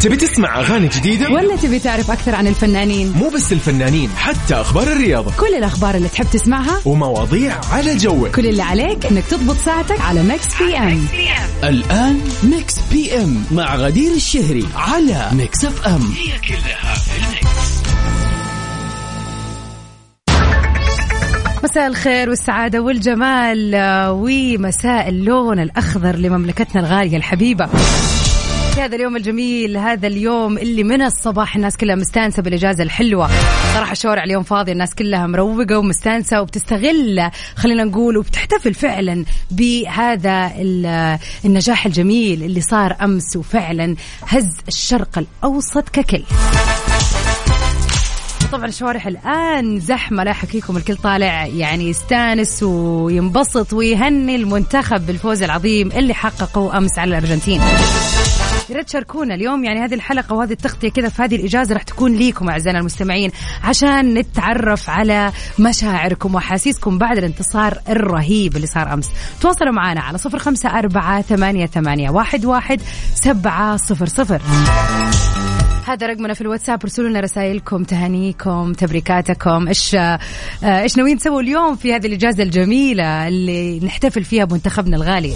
تبي تسمع أغاني جديدة؟ ولا تبي تعرف أكثر عن الفنانين؟ مو بس الفنانين حتى أخبار الرياضة كل الأخبار اللي تحب تسمعها ومواضيع على جوك كل اللي عليك إنك تضبط ساعتك على Mix PM الآن Mix PM مع غدير الشهري على Mix FM هي كلها في ال mix. مساء الخير والسعادة والجمال آه، ومساء اللون الأخضر لمملكتنا الغالية الحبيبة في هذا اليوم الجميل هذا اليوم اللي من الصباح الناس كلها مستانسة بالإجازة الحلوة. صراحة الشوارع اليوم فاضية الناس كلها مروقة ومستانسة وبتستغل خلينا نقول وبتحتفل فعلا بهذا ال- النجاح الجميل اللي صار أمس وفعلا هز الشرق الأوسط ككل. طبعا الشوارع الآن زحمة لا احكيكم الكل طالع يعني يستانس وينبسط ويهني المنتخب بالفوز العظيم اللي حققه أمس على الأرجنتين. يا ريت تشاركونا اليوم يعني هذه الحلقة وهذه التغطية كذا في هذه الإجازة راح تكون ليكم أعزائنا المستمعين عشان نتعرف على مشاعركم وأحاسيسكم بعد الانتصار الرهيب اللي صار أمس. تواصلوا معنا على صفر خمسة أربعة ثمانية ثمانية واحد واحد سبعة صفر صفر. هذا رقمنا في الواتساب ارسلوا لنا رسائلكم تهانيكم تبريكاتكم. إيش آه، إيش ناويين تسووا اليوم في هذه الإجازة الجميلة اللي نحتفل فيها بمنتخبنا الغالي؟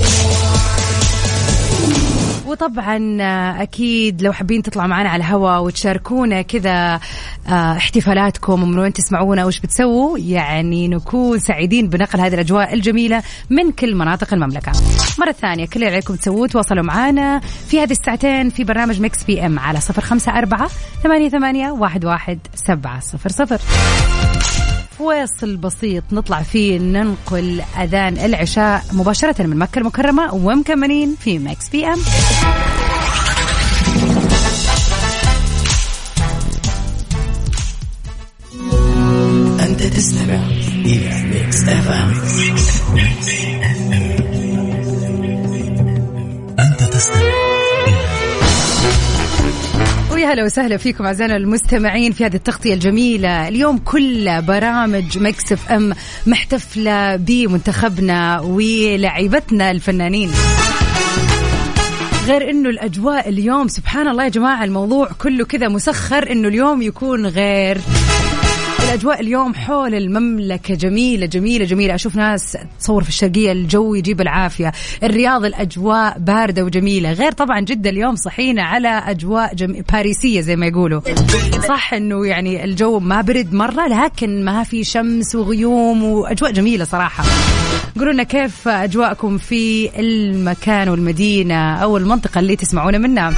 وطبعا آه، أكيد لو حابين تطلعوا معنا على الهواء وتشاركونا كذا آه، احتفالاتكم ومن وين تسمعونا وش بتسووا يعني نكون سعيدين بنقل هذه الأجواء الجميلة من كل مناطق المملكة. مرة ثانية كل اللي عليكم تسووه تواصلوا معنا في هذه الساعتين في برنامج Mix PM على 054 88 11700. وصل بسيط نطلع فيه ننقل أذان العشاء مباشرة من مكة المكرمة ومكملين في Mix PM. أنت تستمع إلى Mix FM. أنت تستمع ويا هلا وسهلا فيكم أعزائنا المستمعين في هذه التغطية الجميلة، اليوم كل برامج Mix FM محتفلة بمنتخبنا ولاعيبتنا الفنانين. غير إنه الأجواء اليوم سبحان الله يا جماعة الموضوع كله كذا مسخر إنه اليوم يكون غير الأجواء اليوم حول المملكة. جميلة جميلة جميلة. أشوف ناس تصور في الشرقية الجو يجيب العافية. الرياض الأجواء باردة وجميلة. غير طبعا جدة اليوم صحينا على أجواء جم... باريسية زي ما يقولوا. صح إنه يعني الجو ما برد مرة لكن ما في شمس وغيوم وأجواء جميلة صراحة. قولوا لنا كيف أجواءكم في المكان والمدينة أو المنطقة اللي تسمعونا منها.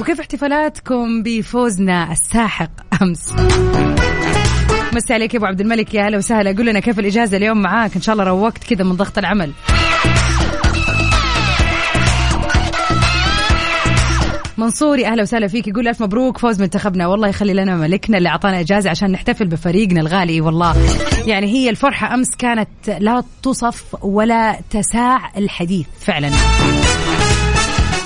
وكيف احتفالاتكم بفوزنا الساحق أمس؟ مسي عليك يا أبو عبد الملك. يا هلا وسهلا. قول لنا كيف الإجازة اليوم معاك؟ إن شاء الله روقت كذا من ضغط العمل. منصوري أهلا وسهلا فيك. يقول ألف مبروك فوز منتخبنا والله يخلي لنا ملكنا اللي أعطانا إجازة عشان نحتفل بفريقنا الغالي. والله. يعني هي الفرحة أمس كانت لا تصف ولا تساع الحديث فعلا.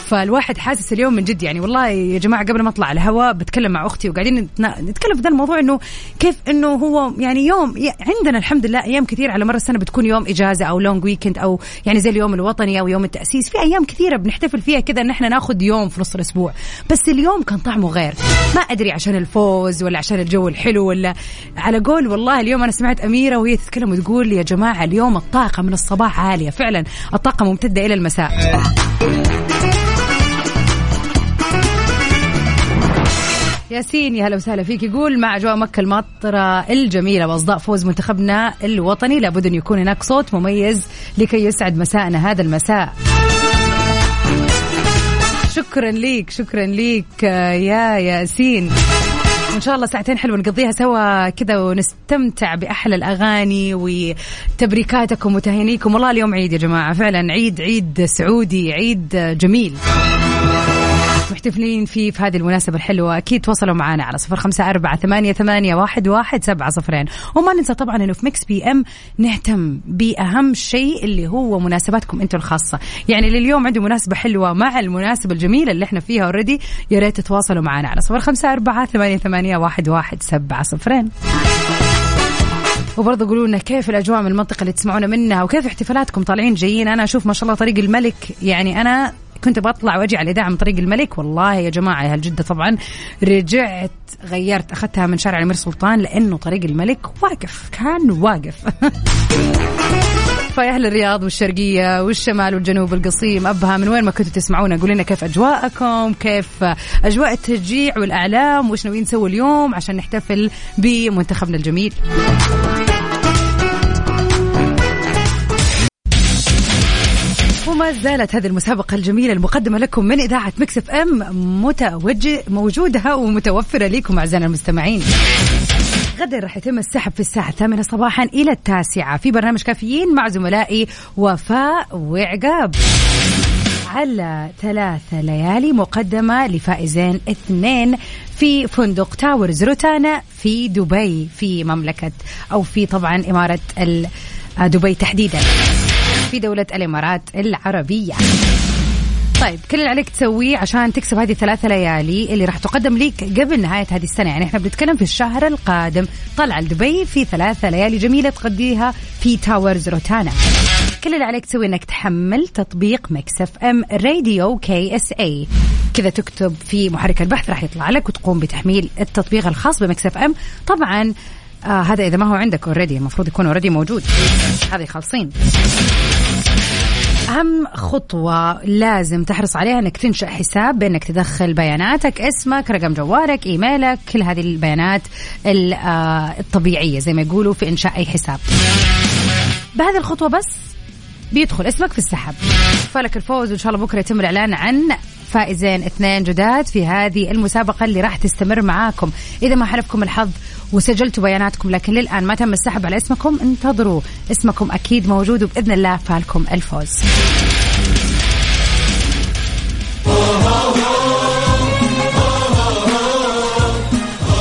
فالواحد حاسس اليوم من جد يعني والله يا جماعة قبل ما أطلع على الهواء بتكلم مع أختي وقاعدين نتكلم في ذا الموضوع إنه كيف إنه هو يعني يوم عندنا الحمد لله أيام كثير على مر السنة بتكون يوم إجازة أو long weekend أو يعني زي اليوم الوطني أو يوم التأسيس. في أيام كثيرة بنحتفل فيها كذا إن إحنا ناخذ يوم في نص الأسبوع. بس اليوم كان طعمه غير. ما أدري عشان الفوز ولا عشان الجو الحلو ولا على قول والله اليوم أنا سمعت أميرة وهي تتكلم وتقول يا جماعة اليوم الطاقة من الصباح عالية. فعلا الطاقة ممتدة إلى المساء. ياسين يا هلا وسهلا فيك. يقول مع أجواء مكة المطرة الجميلة وأصداء فوز منتخبنا الوطني لابد أن يكون هناك صوت مميز لكي يسعد مساءنا هذا المساء. شكرا ليك شكرا ليك يا ياسين. وإن شاء الله ساعتين حلوة نقضيها سوا كذا ونستمتع بأحلى الأغاني وتبريكاتكم وتهانيكم والله اليوم عيد يا جماعة فعلا عيد عيد سعودي عيد جميل. محتفلين فيه في هذه المناسبة الحلوة. أكيد تواصلوا معنا على صفر خمسة أربعة ثمانية, ثمانية واحد, واحد سبعة صفرين. وما ننسى طبعا أنه في Mix PM نهتم بأهم شيء اللي هو مناسباتكم أنتم الخاصة. يعني لليوم عندي مناسبة حلوة مع المناسبة الجميلة اللي إحنا فيها already يا ريت تتواصلوا معنا على صفر خمسة أربعة ثمانية, ثمانية واحد, واحد سبعة صفرين. وبرضه قولوا لنا كيف الأجواء من المنطقة اللي تسمعونا منها وكيف احتفالاتكم طالعين جايين. أنا أشوف ما شاء الله طريق الملك. يعني أنا كنت بطلع وأجي على الاذاعه من طريق الملك. والله يا جماعة يا جده طبعا رجعت غيرت أخذتها من شارع الأمير سلطان لأنه طريق الملك واقف كان واقف. فيا أهل الرياض والشرقية والشمال والجنوب القصيم أبها من وين ما كنتوا تسمعونا قولوا لنا كيف أجواءكم كيف أجواء التشجيع والأعلام وش ناويين نسوي اليوم عشان نحتفل بمنتخبنا الجميل. وما زالت هذه المسابقة الجميلة المقدمة لكم من إذاعة Mix FM متوجه موجودة ومتوفرة لكم أعزائنا المستمعين. غدا راح يتم السحب في الساعة الثامنة صباحا إلى التاسعة. في برنامج كافيين مع زملائي وفاء وعقاب. على ثلاثة ليالي مقدمة لفائزين اثنين في فندق Towers Rotana في دبي في مملكة أو في طبعا إمارة دبي تحديدا. في دولة الإمارات العربية. طيب كل اللي عليك تسويه عشان تكسب هذه الثلاثة ليالي اللي راح تقدم لك قبل نهاية هذه السنة. يعني إحنا بنتكلم في الشهر القادم. طلع لدبي في ثلاثة ليالي جميلة تقضيها في Towers Rotana كل اللي عليك تسوي إنك تحمل تطبيق Mix FM Radio KSA كذا تكتب في محرك البحث راح يطلع لك وتقوم بتحميل التطبيق الخاص ب Mix FM. طبعا آه هذا إذا ما هو عندك already المفروض يكون already موجود. هذه خالصين. أهم خطوة لازم تحرص عليها أنك تنشئ حساب بأنك تدخل بياناتك اسمك رقم جوالك إيميلك كل هذه البيانات آه، الطبيعية زي ما يقولوا في إنشاء أي حساب. بهذه الخطوة بس بيدخل اسمك في السحب. فلك الفوز وإن شاء الله بكرة يتم الإعلان عن فائزين اثنين جداد في هذه المسابقة اللي راح تستمر معاكم. إذا ما حالفكم الحظ وسجلتوا بياناتكم لكن للآن ما تم السحب على اسمكم انتظروا. اسمكم أكيد موجود وبإذن الله فالكم الفوز.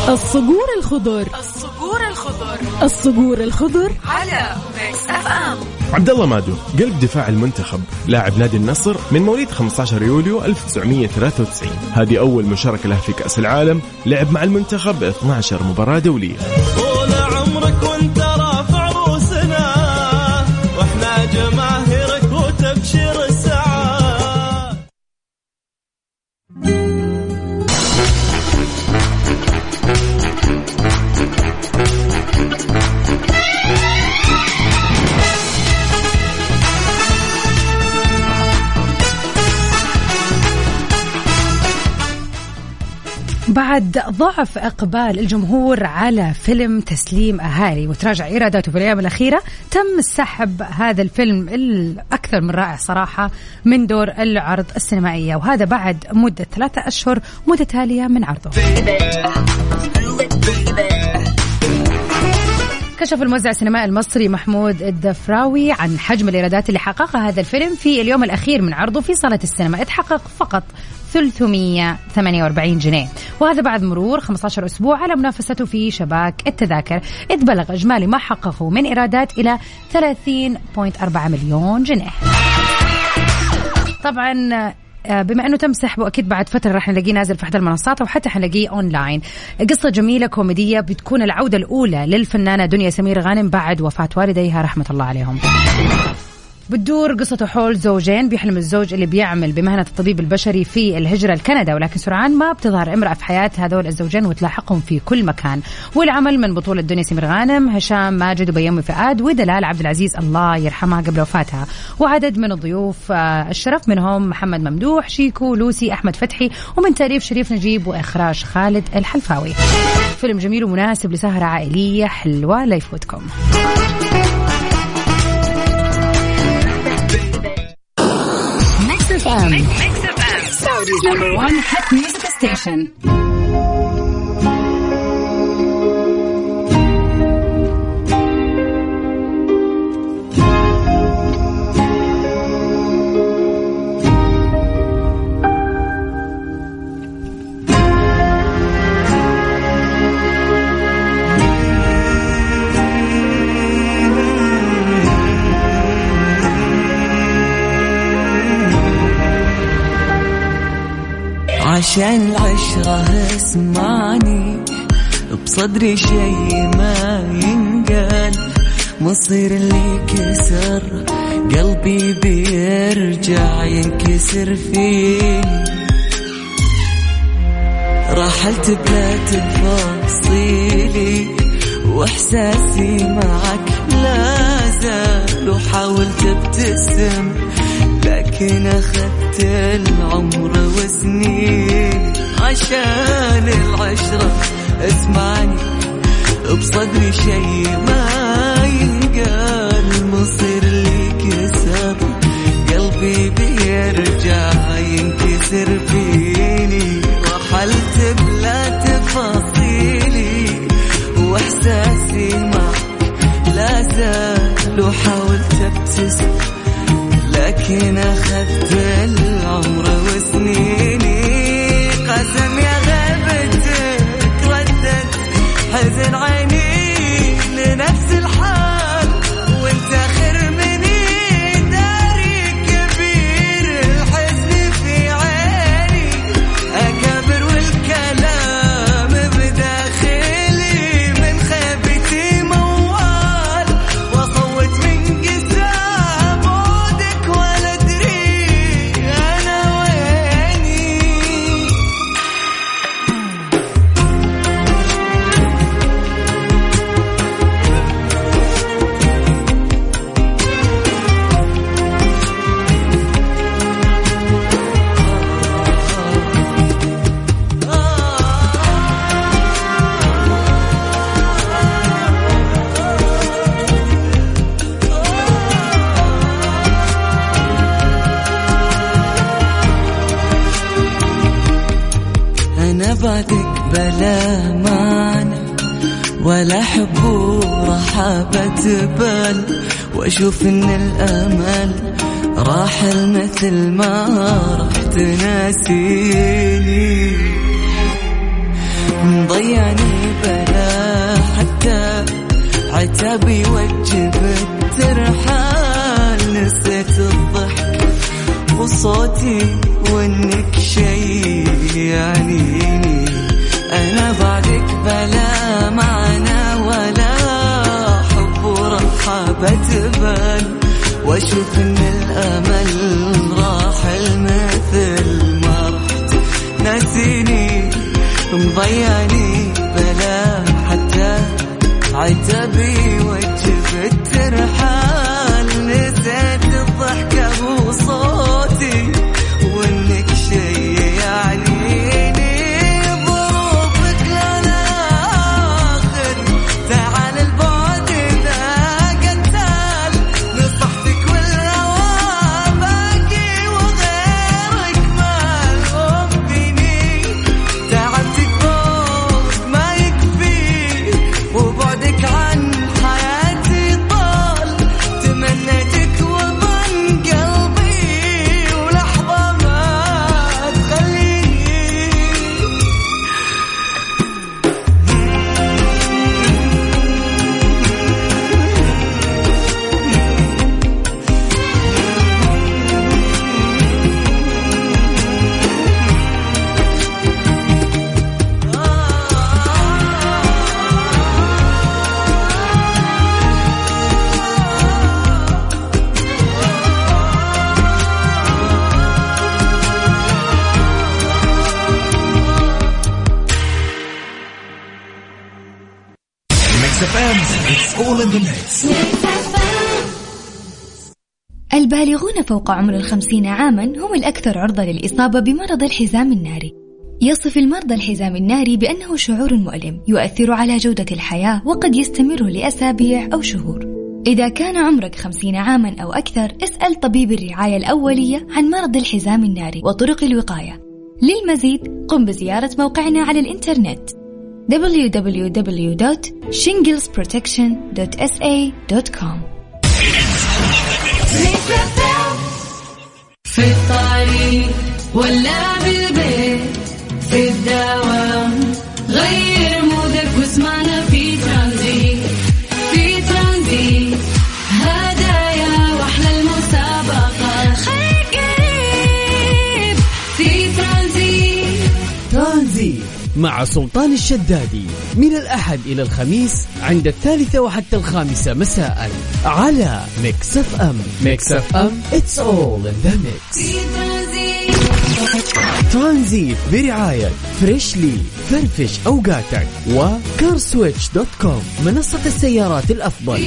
الصقور الخضر. الصقور الخضر. الصقور الخضر. على Mix FM عبد الله مادو قلب دفاع المنتخب لاعب نادي النصر من مواليد 15 يوليو 1993 هذه أول مشاركة له في كأس العالم لعب مع المنتخب 12 مباراة دولية. بعد ضعف إقبال الجمهور على فيلم تسليم أهالي. وتراجع إيراداته في الأيام الأخيرة تم سحب هذا الفيلم الأكثر من رائع صراحة من دور العرض السينمائية. وهذا بعد مدة ثلاثة أشهر متتالية من عرضه. كشف الموزع السينمائي المصري محمود الدفراوي عن حجم الإيرادات اللي حققها هذا الفيلم في اليوم الأخير من عرضه في صالة السينما. اتحقق فقط 348 جنيه. وهذا بعد مرور 15 أسبوع على منافسته في شباك التذاكر. إذ بلغ إجمالي ما حققه من إيرادات إلى 30.4 مليون جنيه. طبعا آه، بما أنه تم سحبه أكيد بعد فترة راح نلاقيه نازل في إحدى المنصات أو حتى حنلاقيه أونلاين. قصة جميلة كوميدية بتكون العودة الأولى للفنانة دنيا سمير غانم بعد وفاة والديها رحمة الله عليهم. بتدور قصته حول زوجين بيحلم الزوج اللي بيعمل بمهنة الطبيب البشري في الهجرة لكندا ولكن سرعان ما بتظهر امرأة في حياة هذول الزوجين وتلاحقهم في كل مكان. والعمل من بطولة دنيا سمير غانم هشام ماجد وبيومي فؤاد ودلال عبد العزيز الله يرحمها قبل وفاتها. وعدد من الضيوف آه، الشرف منهم محمد ممدوح شيكو لوسي أحمد فتحي ومن تأليف شريف نجيب وإخراج خالد الحلفاوي. فيلم جميل ومناسب لسهرة عائلية حلوة لا يفوتكم FM. Mix, Mix FM. Saudi's number one hit music station. عشان العشرة اسمعني. بصدري شي ما ينقال. مصير اللي كسر قلبي بيرجع ينكسر فيني. رحلت بلا تفاصيلي وإحساسي معك لا زال وحاولت ابتسم. لكن أخذت العمر وسنين عشان العشرة. اسمعني بصدري شي ما ينقال. مصير لي كسر قلبي بيرجع ينكسر فيني. رحلت بلا تفاصيلي وإحساسي معك لا زال. وحاولت ابتسم لكن أخذت العمر وسنيني بال وأشوف إن الأمل راح مثل ما راح تناسيني مضيعني بلا حتى عتابي وجب الترحال نسيت الضحك وصوتي وانك شي يعنيني. أنا بعدك بلا معنى. ورحابة بال واشوف ان الأمل راح مثل ما رحت ناسيني مضيعني بلا حتى عتبي. وجب البالغون فوق عمر الخمسين عاما هم الأكثر عرضة للإصابة بمرض الحزام الناري. يصف المرضى الحزام الناري بأنه شعور مؤلم يؤثر على جودة الحياة وقد يستمر لأسابيع أو شهور. إذا كان عمرك خمسين عاما أو أكثر اسأل طبيب الرعاية الأولية عن مرض الحزام الناري وطرق الوقاية. للمزيد قم بزيارة موقعنا على الإنترنت. www.shinglesprotection.sa.com في الطريق ولا بالبيت في الدوام مع سلطان الشدادي من الأحد إلى الخميس عند الثالثة وحتى الخامسة مساء على Mix FM Mix FM it's all in the mix. ترانزيت برعاية Freshly فرفش أوقاتك. و CarSwitch dot com منصة السيارات الأفضل.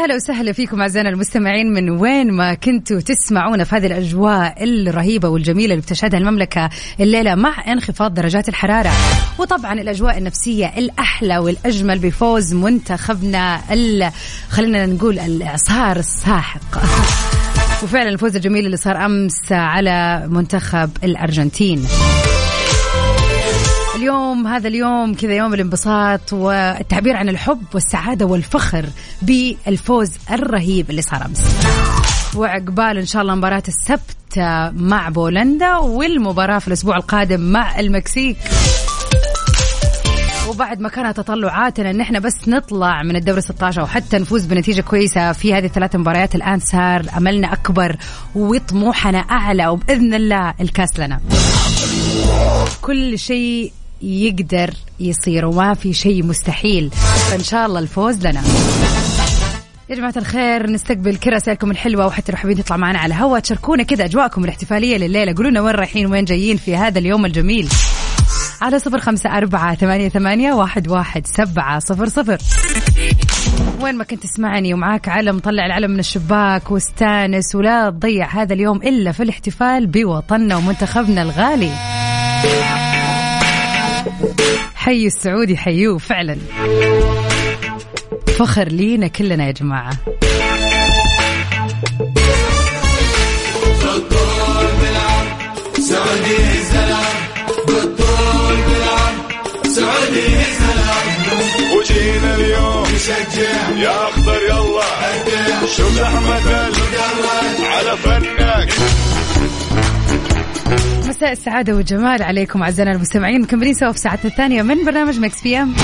ويا هلا وسهلا فيكم أعزائنا المستمعين من وين ما كنتوا تسمعونا في هذه الأجواء الرهيبة والجميلة اللي بتشهدها المملكة الليلة مع انخفاض درجات الحرارة. وطبعا الأجواء النفسية الأحلى والأجمل بفوز منتخبنا ال... خلينا نقول الإعصار الساحق. وفعلا الفوز الجميل اللي صار أمس على منتخب الأرجنتين. اليوم هذا اليوم كذا يوم الانبساط والتعبير عن الحب والسعادة والفخر بالفوز الرهيب اللي صار أمس. وعقبال إن شاء الله مباراة السبت مع بولندا والمباراة في الأسبوع القادم مع المكسيك. وبعد ما كانت تطلعاتنا ان إحنا بس نطلع من الدوري 16 وحتى نفوز بنتيجة كويسة في هذه الثلاث مباريات. الآن صار أملنا أكبر وطموحنا أعلى وبإذن الله الكاس لنا. كل شيء يقدر يصير وما في شيء مستحيل. فإن شاء الله الفوز لنا. يا جماعة الخير نستقبل كل رسائلكم الحلوة وحتى لو حابين تطلع معنا على الهواء تشاركونا كذا أجواءكم الاحتفالية لليلة. قولوا لنا وين رايحين وين جايين في هذا اليوم الجميل. على صفر خمسة أربعة ثمانية, ثمانية واحد, واحد سبعة صفر صفر. وين ما كنت تسمعني ومعاك علم طلع العلم من الشباك واستانس ولا تضيع هذا اليوم إلا في الاحتفال بوطننا ومنتخبنا الغالي. حي السعودي حيوه فعلا. فخر لينا كلنا يا جماعة. وجينا اليوم نشجع يا أخضر يلا شوف احمد على فنك. مساء السعادة والجمال عليكم أعزائنا المستمعين. مكملين سوا في ساعتنا الثانية من برنامج Mix PM.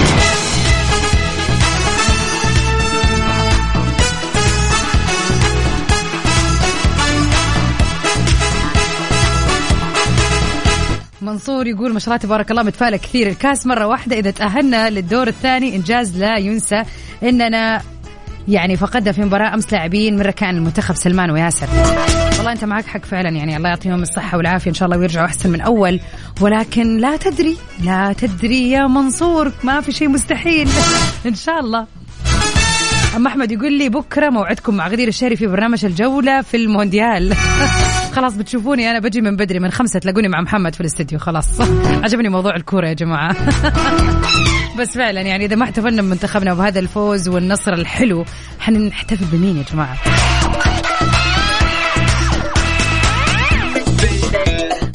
منصور يقول ما شاء الله تبارك الله متفائلة كثير. الكاس مرة واحدة إذا تأهلنا للدور الثاني. إنجاز لا ينسى إننا يعني فقدنا في مباراة أمس لاعبين من أركان المنتخب سلمان وياسر. والله أنت معك حق فعلا يعني الله يعطيهم الصحة والعافية إن شاء الله ويرجعوا أحسن من أول. ولكن لا تدري لا تدري يا منصور ما في شيء مستحيل. إن شاء الله. أما أحمد يقول لي بكرة موعدكم مع غدير الشهري في برنامج الجولة في المونديال. خلاص بتشوفوني أنا بجي من بدري من خمسة تلاقوني مع محمد في الاستديو خلاص. عجبني موضوع الكورة يا جماعة. بس فعلا يعني إذا ما احتفلنا بمنتخبنا بهذا الفوز والنصر الحلو حنحتفل بمين يا جماعة؟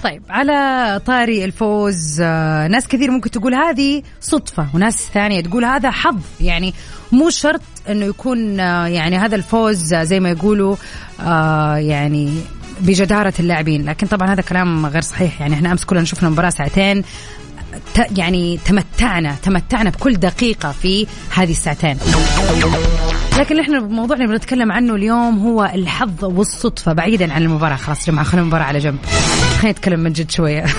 طيب على طاري الفوز آه، ناس كثير ممكن تقول هذه صدفة وناس ثانية تقول هذا حظ. يعني مو شرط إنه يكون آه، يعني هذا الفوز آه، زي ما يقولوا يعني بجدارة اللاعبين لكن طبعا هذا كلام غير صحيح. يعني إحنا أمس كلنا شفنا مباراة ساعتين يعني تمتعنا تمتعنا بكل دقيقة في هذه الساعتين. لكن إحنا الموضوع اللي بنتكلم عنه اليوم هو الحظ والصدفة بعيدا عن المباراة. خلاص جماعة خلينا المباراة على جنب. خلينا نتكلم من جد شوية.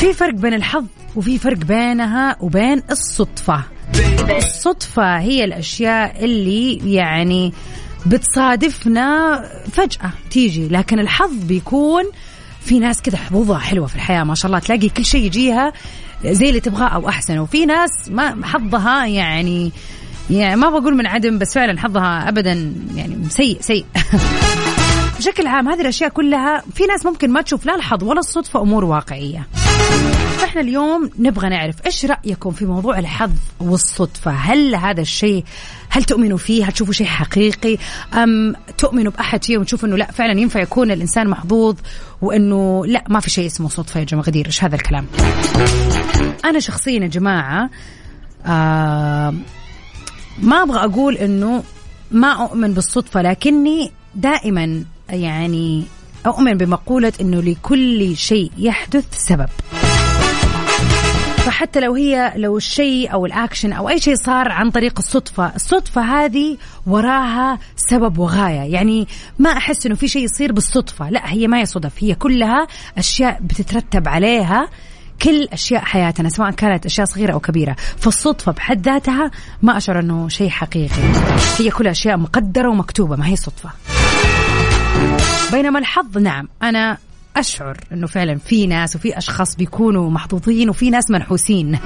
في فرق بين الحظ وفي فرق بينها وبين الصدفة. الصدفة هي الأشياء اللي يعني بتصادفنا فجأة تيجي لكن الحظ بيكون في ناس كذا حظوظها حلوة في الحياة ما شاء الله. تلاقي كل شيء يجيها زي اللي تبغاه أو أحسن. وفي ناس ما حظها يعني يعني ما بقول من عدم بس فعلا حظها أبدا يعني سيء سيء. بشكل عام هذه الأشياء كلها في ناس ممكن ما تشوف لا الحظ ولا الصدفة أمور واقعية. فإحنا اليوم نبغى نعرف إيش رأيكم في موضوع الحظ والصدفة؟ هل هذا الشيء هل تؤمنوا فيه؟ هل تشوفوا شيء حقيقي؟ أم تؤمنوا بأحد شيء وتشوفوا إنه لا فعلا ينفع يكون الإنسان محظوظ وإنه لا ما في شيء اسمه صدفة يا جماعة غدير إيش هذا الكلام؟ أنا شخصيا يا جماعة آه ما أبغى أقول إنه ما أؤمن بالصدفة لكني دائما يعني أؤمن بمقولة إنه لكل شيء يحدث سبب. فحتى لو هي لو الشيء أو الأكشن أو أي شيء صار عن طريق الصدفة الصدفة هذه وراها سبب وغاية. يعني ما أحس إنه في شيء يصير بالصدفة. لا هي ما هي صدف هي كلها أشياء بتترتب عليها. كل أشياء حياتنا سواء كانت أشياء صغيرة أو كبيرة. فالصدفة بحد ذاتها ما أشعر إنه شيء حقيقي. هي كلها أشياء مقدرة ومكتوبة ما هي صدفة. بينما الحظ نعم أنا أشعر إنه فعلا في ناس وفي أشخاص بيكونوا محظوظين وفي ناس منحوسين.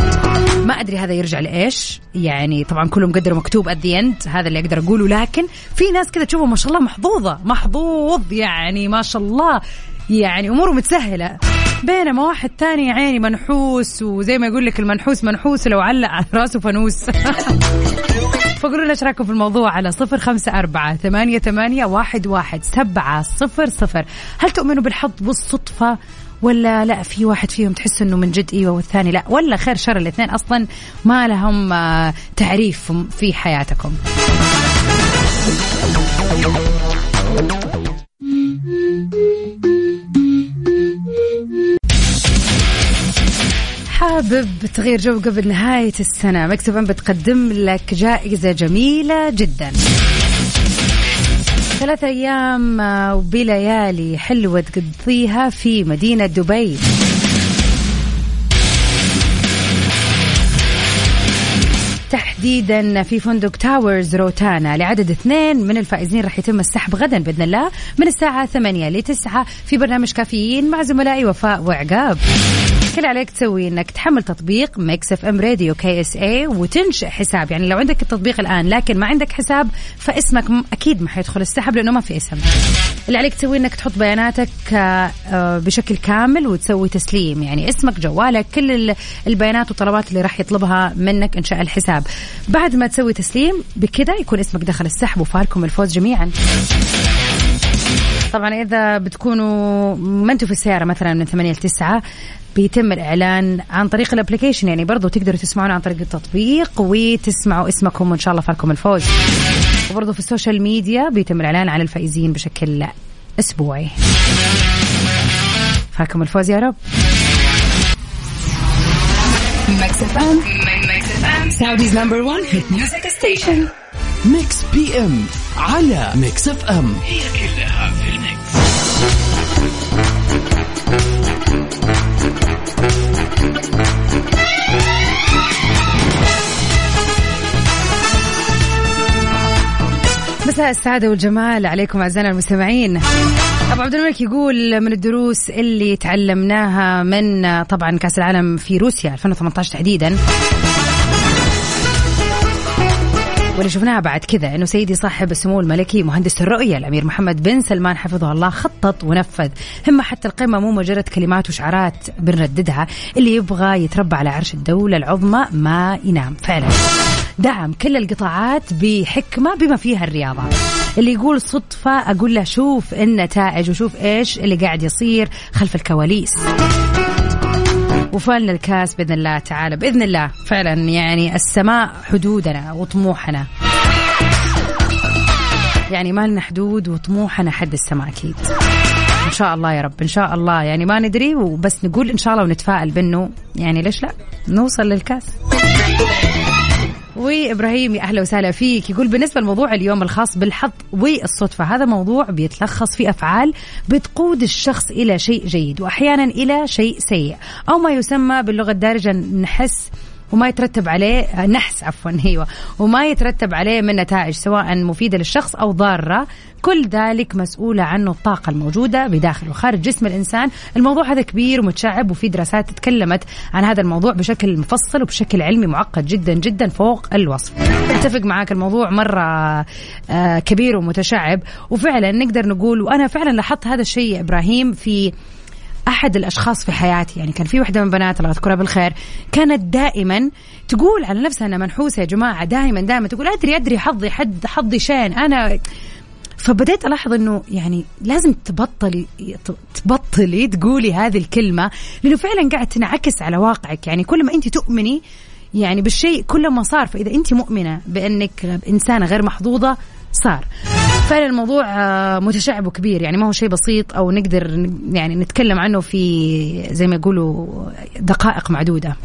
ما أدري هذا يرجع لإيش. يعني طبعا كله مقدر مكتوب at the end هذا اللي أقدر أقوله لكن في ناس كذا تشوفها ما شاء الله محظوظة محظوظ يعني ما شاء الله. يعني أموره متسهلة. بينما واحد تاني عيني منحوس وزي ما يقول لك المنحوس منحوس لو علق على راسه فانوس. فقولوا لنا إيش رأيكم في الموضوع على صفر خمسة أربعة ثمانية, ثمانية واحد, واحد سبعة صفر صفر. هل تؤمنوا بالحظ والصدفة ولا لا في واحد فيهم تحس إنه من جد إيوه والثاني لا؟ ولا خير شر الاثنين أصلا ما لهم آه، تعريف في حياتكم. حابب تغير جو قبل نهاية السنة. مكتبا بتقدم لك جائزة جميلة جدا. ثلاث أيام وبليالي حلوة تقضيها في مدينة دبي. تحديدا في فندق Towers Rotana. لعدد اثنين من الفائزين راح يتم السحب غدا بإذن الله من الساعة 8 ل 9 في برنامج كافيين مع زملائي وفاء وعقاب. كل عليك تسوي إنك تحمل تطبيق Mix FM Radio KSA وتنشئ حساب. يعني لو عندك التطبيق الآن لكن ما عندك حساب فاسمك أكيد ما حيدخل السحب لأنه ما في اسم. اللي عليك تسوي إنك تحط بياناتك آه، آه، بشكل كامل وتسوي تسليم. يعني اسمك جوالك كل ال- البيانات والطلبات اللي راح يطلبها منك إنشاء الحساب. بعد ما تسوي تسليم بكذا يكون اسمك دخل السحب وفالكم الفوز جميعا. طبعا إذا بتكونوا ما أنتم في السيارة مثلا من 8 ل 9 بيتم الإعلان عن طريق ال application يعني برضو تقدروا تسمعونا عن طريق التطبيق وتسمعوا اسمكم وإن شاء الله فالكم الفوز وبرضو في ال social media بيتم الإعلان عن الفائزين بشكل أسبوعي فالكم الفوز يا رب Mix FM. Mix FM. Saudi's number one hit music station. Mix PM على Mix FM. مساء السعادة والجمال عليكم أعزائنا المستمعين. أبو عبد الملك يقول من الدروس اللي تعلمناها من طبعا كأس العالم في روسيا 2018 تحديدا. واللي شفناها بعد كذا إنه سيدي صاحب السمو الملكي مهندس الرؤية الأمير محمد بن سلمان حفظه الله خطط ونفذ. همه حتى القمة مو مجرد كلمات وشعارات بنرددها اللي يبغى يتربى على عرش الدولة العظمى ما ينام. فعلا. دعم كل القطاعات بحكمة بما فيها الرياضة. اللي يقول صدفة أقول له شوف النتائج وشوف إيش اللي قاعد يصير خلف الكواليس. وفالنا الكاس بإذن الله تعالى بإذن الله فعلا يعني السماء حدودنا وطموحنا. يعني ما لنا حدود وطموحنا حد السماء أكيد. إن شاء الله يا رب إن شاء الله. يعني ما ندري وبس نقول إن شاء الله ونتفائل بإنه يعني ليش لا؟ نوصل للكاس. وإبراهيم يا أهلا وسهلا فيك. يقول بالنسبة لموضوع اليوم الخاص بالحظ والصدفة هذا موضوع بيتلخص في أفعال بتقود الشخص إلى شيء جيد وأحيانا إلى شيء سيء أو ما يسمى باللغة الدارجة نحس وما يترتب عليه نحس عفوا أيوه. وما يترتب عليه من نتائج سواء مفيدة للشخص أو ضارة. كل ذلك مسؤولة عنه الطاقة الموجودة بداخل وخارج جسم الإنسان. الموضوع هذا كبير ومتشعب وفي دراسات تكلمت عن هذا الموضوع بشكل مفصل وبشكل علمي معقد جدا جدا فوق الوصف. أتفق معاك الموضوع مرة آه، كبير ومتشعب. وفعلا نقدر نقول وأنا فعلا لاحظت هذا الشيء إبراهيم في أحد الأشخاص في حياتي. يعني كان في واحدة من بنات الله يذكرها بالخير كانت دائما تقول على نفسها أنها منحوسة يا جماعة دائما دائما تقول أدري أدري حظي حد حظي شين أنا فبديت ألاحظ إنه يعني لازم تبطلي تبطلي تقولي هذه الكلمة لأنه فعلا قاعد تنعكس على واقعك. يعني كل ما أنت تؤمني يعني بالشيء كل ما صار. فإذا أنت مؤمنة بأنك إنسانة غير محظوظة صار. فعلا الموضوع آه، متشعب وكبير. يعني ما هو شيء بسيط أو نقدر يعني نتكلم عنه في زي ما يقولوا دقائق معدودة.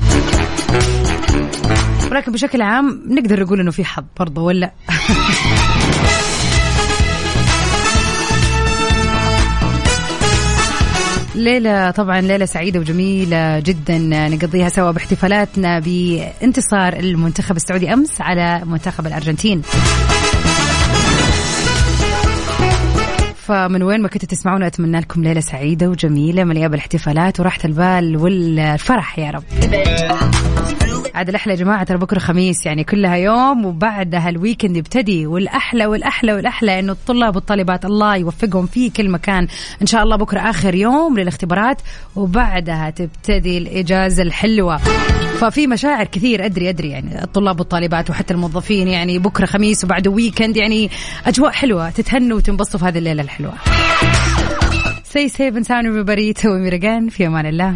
ولكن بشكل عام نقدر نقول إنه في حظ برضه ولا؟ ليلة طبعا ليلة سعيدة وجميلة جدا نقضيها سوا باحتفالاتنا بانتصار المنتخب السعودي أمس على منتخب الأرجنتين. فمن وين ما كنتوا تسمعونا أتمنى لكم ليلة سعيدة وجميلة مليئة بالاحتفالات وراحة البال والفرح يا رب. عاد الأحلى يا جماعة ترى بكرة خميس يعني كلها يوم وبعدها الويكند يبتدي. والأحلى والأحلى والأحلى إنه الطلاب والطالبات الله يوفقهم في كل مكان. إن شاء الله بكرة آخر يوم للاختبارات وبعدها تبتدي الإجازة الحلوة. ففي مشاعر كثير أدري أدري يعني الطلاب والطالبات وحتى الموظفين يعني بكرة خميس وبعده و weekend يعني أجواء حلوة تتهنوا وتنبسطوا في هذه الليلة الحلوة. Stay safe and sound everybody. تو ميرجان في أمان الله.